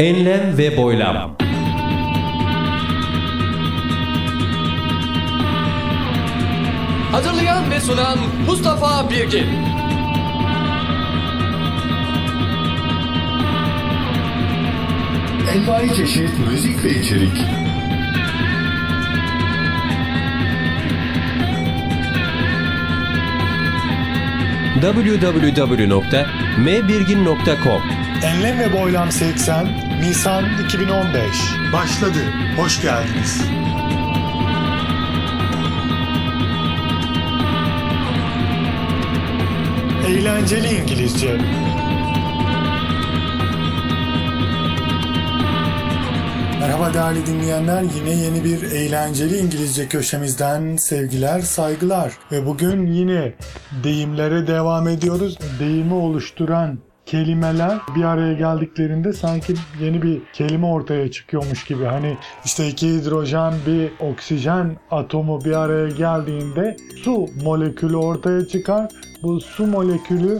Enlem ve boylam. Hazırlayan ve sunan Mustafa Birgin. Envai çeşit müzik ve içerik. www.mbirgin.com Enlem ve Boylam 80 Nisan 2015 başladı. Hoş geldiniz. Eğlenceli İngilizce. Merhaba değerli dinleyenler. Yine yeni bir eğlenceli İngilizce köşemizden sevgiler, saygılar. Ve bugün yine deyimlere devam ediyoruz. Deyimi oluşturan kelimeler bir araya geldiklerinde sanki yeni bir kelime ortaya çıkıyormuş gibi. Hani işte iki hidrojen bir oksijen atomu bir araya geldiğinde su molekülü ortaya çıkar. Bu su molekülü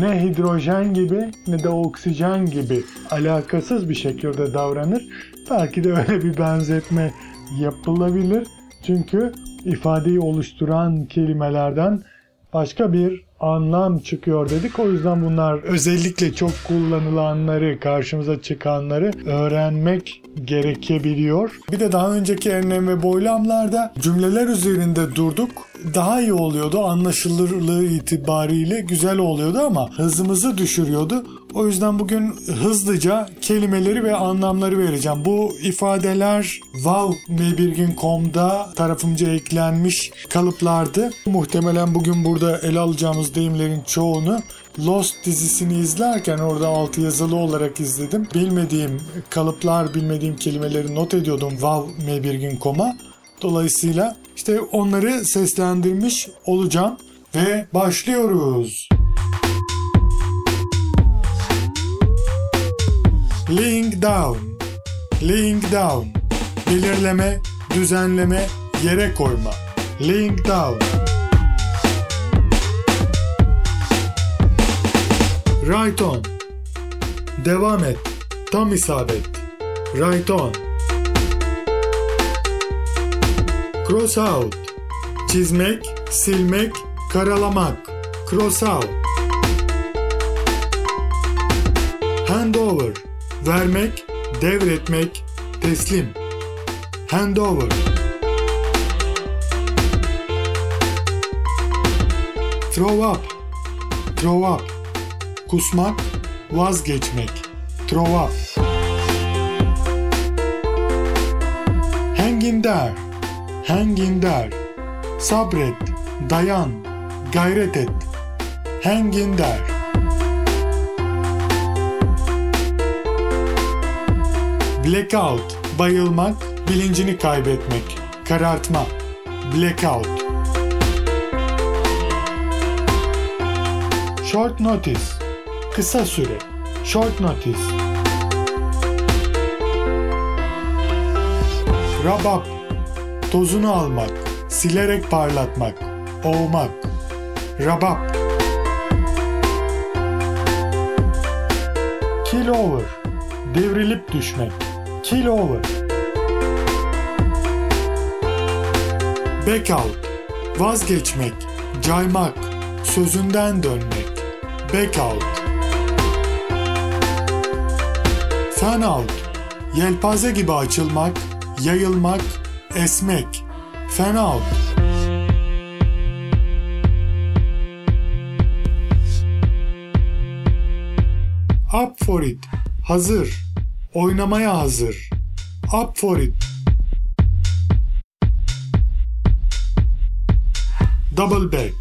ne hidrojen gibi ne de oksijen gibi alakasız bir şekilde davranır. Belki de öyle bir benzetme yapılabilir. Çünkü ifadeyi oluşturan kelimelerden başka bir anlam çıkıyor dedik. O yüzden bunlar özellikle çok kullanılanları, karşımıza çıkanları öğrenmek gerekebiliyor. Bir de daha önceki enlem ve boylamlarda cümleler üzerinde durduk. Daha iyi oluyordu. Anlaşılırlığı itibariyle güzel oluyordu ama hızımızı düşürüyordu. O yüzden bugün hızlıca kelimeleri ve anlamları vereceğim. Bu ifadeler wow.mbirgin.com'da tarafımca eklenmiş kalıplardı. Muhtemelen bugün burada ele alacağımız deyimlerin çoğunu Lost dizisini izlerken orada altı yazılı olarak izledim. Bilmediğim kalıplar, bilmediğim kelimeleri not ediyordum wow.mbirgin.com'a. Dolayısıyla işte onları seslendirmiş olacağım ve başlıyoruz. Laying down. Laying down. Belirleme, düzenleme, yere koyma. Laying down. Right on. Devam et. Tam isabet. Right on. Cross out. Çizmek, silmek, karalamak. Cross out. Hand over. Vermek, devretmek, teslim. Hand over. Throw up. Throw up. Kusmak, vazgeçmek. Up. Hang in there. Hang in there. Sabret, dayan, gayret et. Hang in there. Blackout, bayılmak, bilincini kaybetmek, karartma. Blackout. Short notice, kısa süre. Short notice. Rub up, tozunu almak, silerek parlatmak, ovmak. Rub up. Kill over, devrilip düşmek. Kill over. Back out, vazgeçmek, caymak, sözünden dönmek. Back out. Fan out, yelpaze gibi açılmak, yayılmak, esmek. Fan out. Up for it, hazır, oynamaya hazır. Up for it. Double back,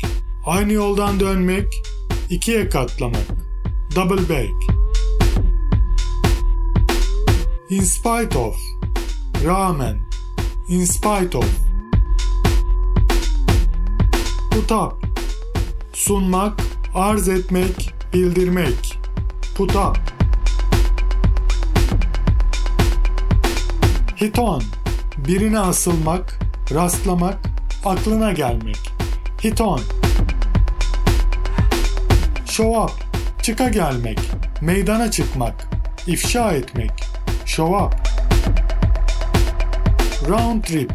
aynı yoldan dönmek, ikiye katlamak. Double back. In spite of, rağmen. In spite of. Put up, sunmak, arz etmek, bildirmek. Put up. Hit birine asılmak, rastlamak, aklına gelmek. Hit on. Show up, çıka gelmek, meydana çıkmak, ifşa etmek. Show up. Round trip.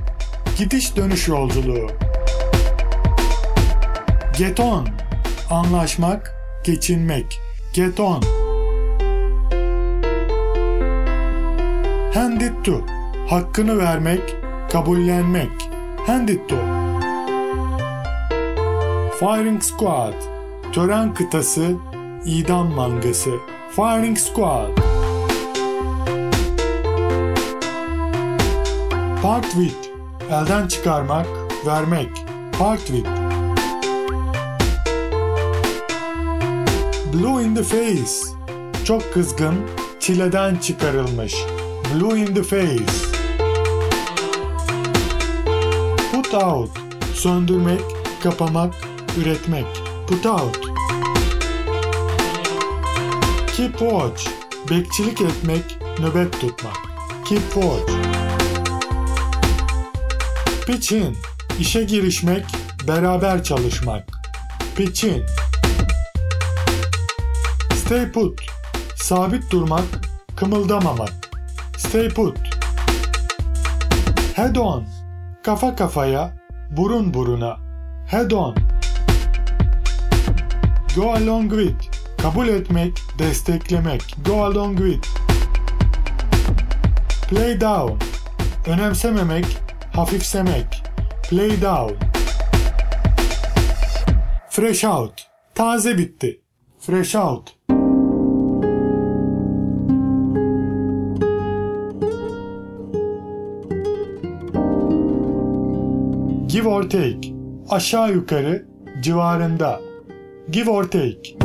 Gidiş dönüş yolculuğu. Get on. Anlaşmak, geçinmek. Get on. Hand it to. Hakkını vermek, kabullenmek. Hand it to. Firing squad. Tören kıtası, idam mangası. Firing squad. Part with. Elden çıkarmak, vermek. Part with. Blue in the face. Çok kızgın, çileden çıkarılmış. Blue in the face. Put out. Söndürmek, kapamak, üretmek. Put out. Keep watch. Bekçilik etmek, nöbet tutmak. Keep watch. Pitch in. İşe girişmek, beraber çalışmak. Pitch in. Stay put. Sabit durmak, kımıldamamak. Stay put. Head on. Kafa kafaya, burun buruna. Head on. Go along with. Kabul etmek, desteklemek. Go along with. Play down. Önemsememek, hafifsemek. Play down. Fresh out. Taze bitti. Fresh out. Give or take. Aşağı yukarı, civarında. Give or take.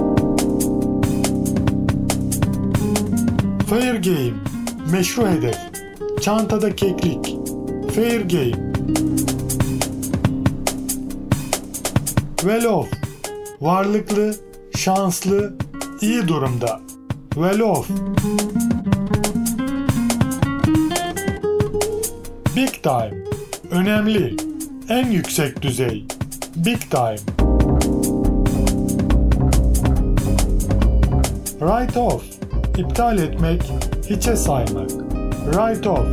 Fair game. Meşru hedef. Çantada keklik. Fair game. Well off. Varlıklı, şanslı, iyi durumda. Well off. Big time. Önemli. En yüksek düzey. Big time. Write off. İptal etmek, hiçe saymak. Write off.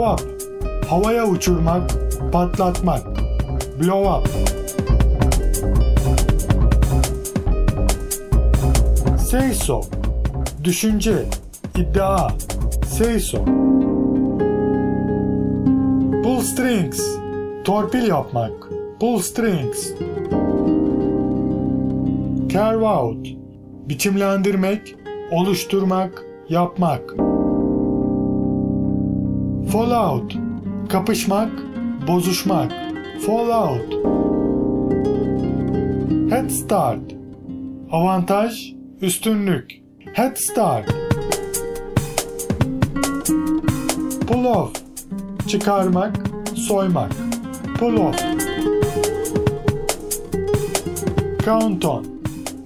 Blow up. Havaya uçurmak, patlatmak. Blow up. Say so. Düşünce, iddia. Say so. Pull strings. Torpil yapmak. Pull strings. Carve out. Biçimlendirmek, oluşturmak, yapmak. Fallout. Kapışmak, bozuşmak. Fallout. Head start. Avantaj, üstünlük. Head start. Pull off. Çıkarmak, soymak. Pull off. Count on.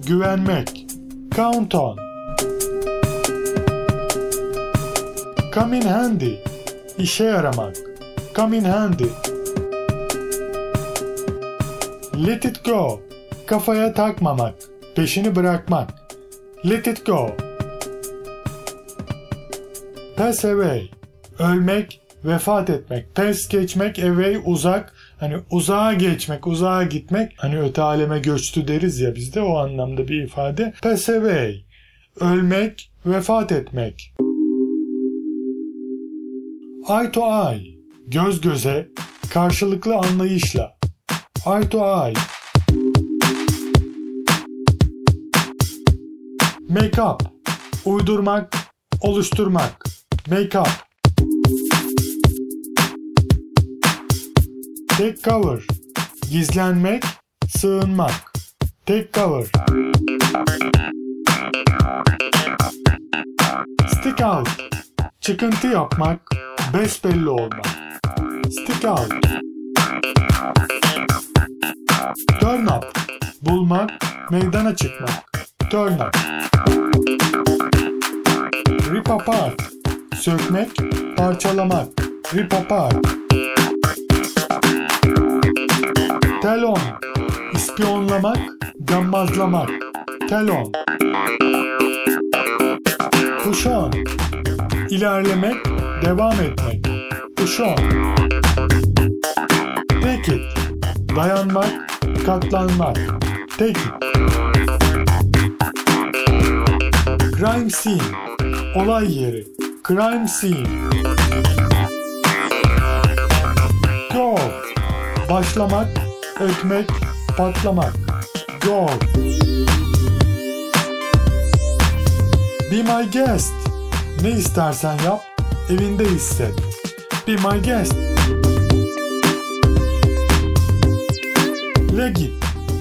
Güvenmek. Count on. Come in handy. İşe yaramak. Come in handy. Let it go. Kafaya takmamak. Peşini bırakmak. Let it go. Pass away. Ölmek, vefat etmek. Pass geçmek, away uzak. Hani uzağa geçmek, uzağa gitmek. Hani öte aleme göçtü deriz ya bizde o anlamda bir ifade. Pass away. Ölmek, vefat etmek. Eye to eye. Göz göze, karşılıklı anlayışla. Eye to eye. Make up. Uydurmak, oluşturmak. Make up. Take cover. Gizlenmek, sığınmak. Take cover. Stick out. Çıkıntı yapmak, besbelli olmak. Stick out. Turn up. Bulmak, meydana çıkmak. Turn up. Rip apart. Sökmek, parçalamak. Rip apart. Tell on. İspiyonlamak, gammazlamak. Push on. İlerlemek, devam etmek. Push on. Take it. Dayanmak, katlanmak. Take it. Crime scene. Olay yeri. Crime scene. Go. Başlamak, ötmek, patlamak. Go. Be my guest. Ne istersen yap, evinde hisset. Be my guest. Legit.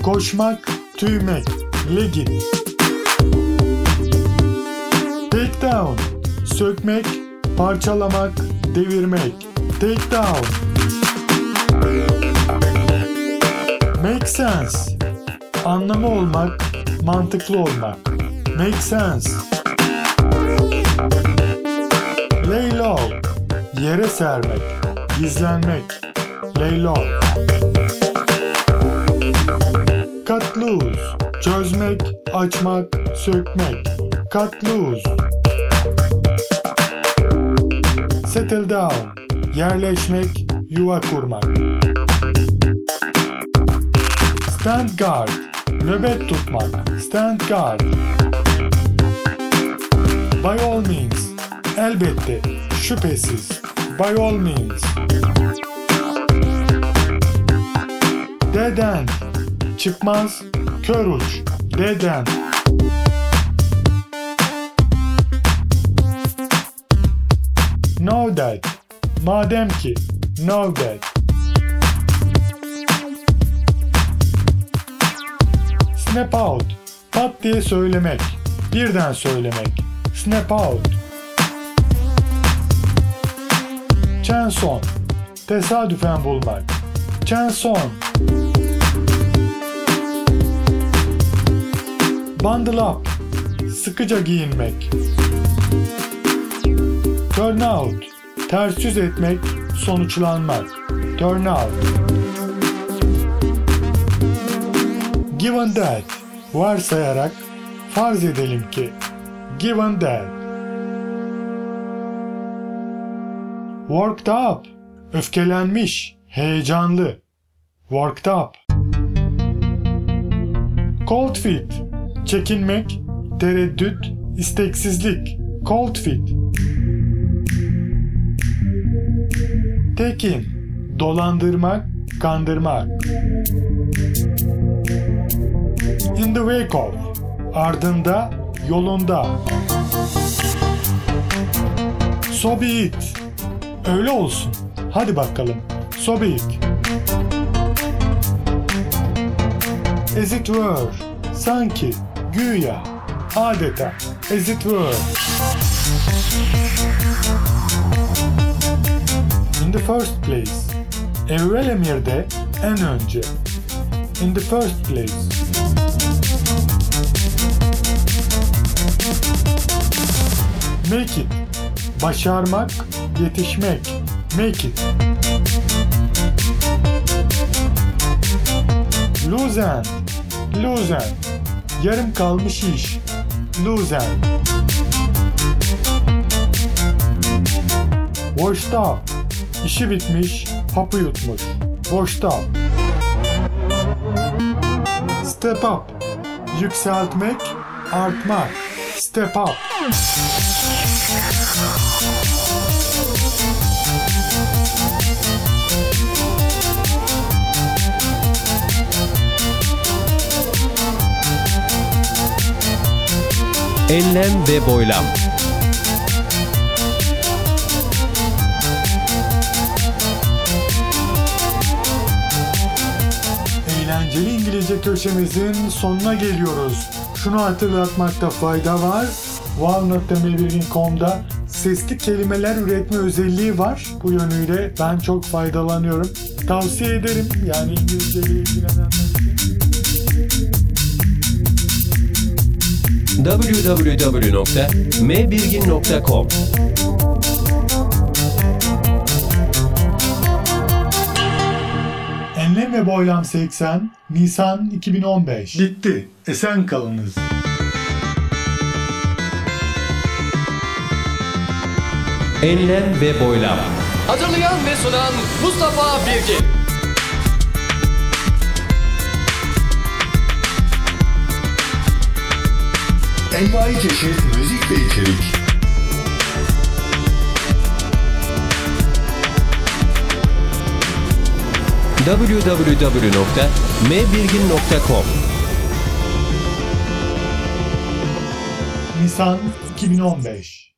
Koşmak, tüymek. Legit. Take down. Sökmek, parçalamak, devirmek. Take down. Make sense. Anlamı olmak, mantıklı olmak. Make sense. Yere sermek, gizlenmek. Cut loose. Çözmek, açmak, sökmek. Loose. Settle down. Yerleşmek, yuva kurmak. Stand guard. Nöbet tutmak. Stand guard. By all means. Elbette. Şüphesiz. By all means. Dead end. Çıkmaz. Kör uç. Dead end. Know that. Madem ki. Know that. Snap out. Pat diye söylemek. Birden söylemek. Snap out. Chance on. Tesadüfen bulmak. Chance on. Bundle up. Sıkıca giyinmek. Turn out. Ters yüz etmek, sonuçlanmak. Turn out. Given that. Varsayarak, farz edelim ki. Given that. Worked up. Öfkelenmiş, heyecanlı. Worked up. Cold feet. Çekinmek, tereddüt, isteksizlik. Cold feet. Tekin. Dolandırmak, kandırmak. In the wake of. Ardında, yolunda. So be it. Öyle olsun. Hadi bakalım. So be it. As it were. Sanki. Güya. Adeta. As it were. In the first place. Evvel emirde en önce. In the first place. Make it. Başarmak, yetişmek. Make it. Lose end. Lose end. Yarım kalmış iş. Lose end. Washed up. İşi bitmiş, hapı yutmuş. Up. Step up. Yükseltmek, artmak. Step up. Enlem ve boylam. Eğlenceli İngilizce köşemizin sonuna geliyoruz. Şunu hatırlatmakta fayda var. wow.mebirgin.com'da sesli kelimeler üretme özelliği var. Bu yönüyle ben çok faydalanıyorum. Tavsiye ederim yani İngilizce ile ilgilenenler www.mbirgin.com Enlem ve Boylam 80, Nisan 2015. Bitti. Esen kalınız. Enlem ve Boylam Hazırlayan ve sunan Mustafa Birgin Envai çeşit müzik ve içerik. www.mbirgin.com Nisan 2015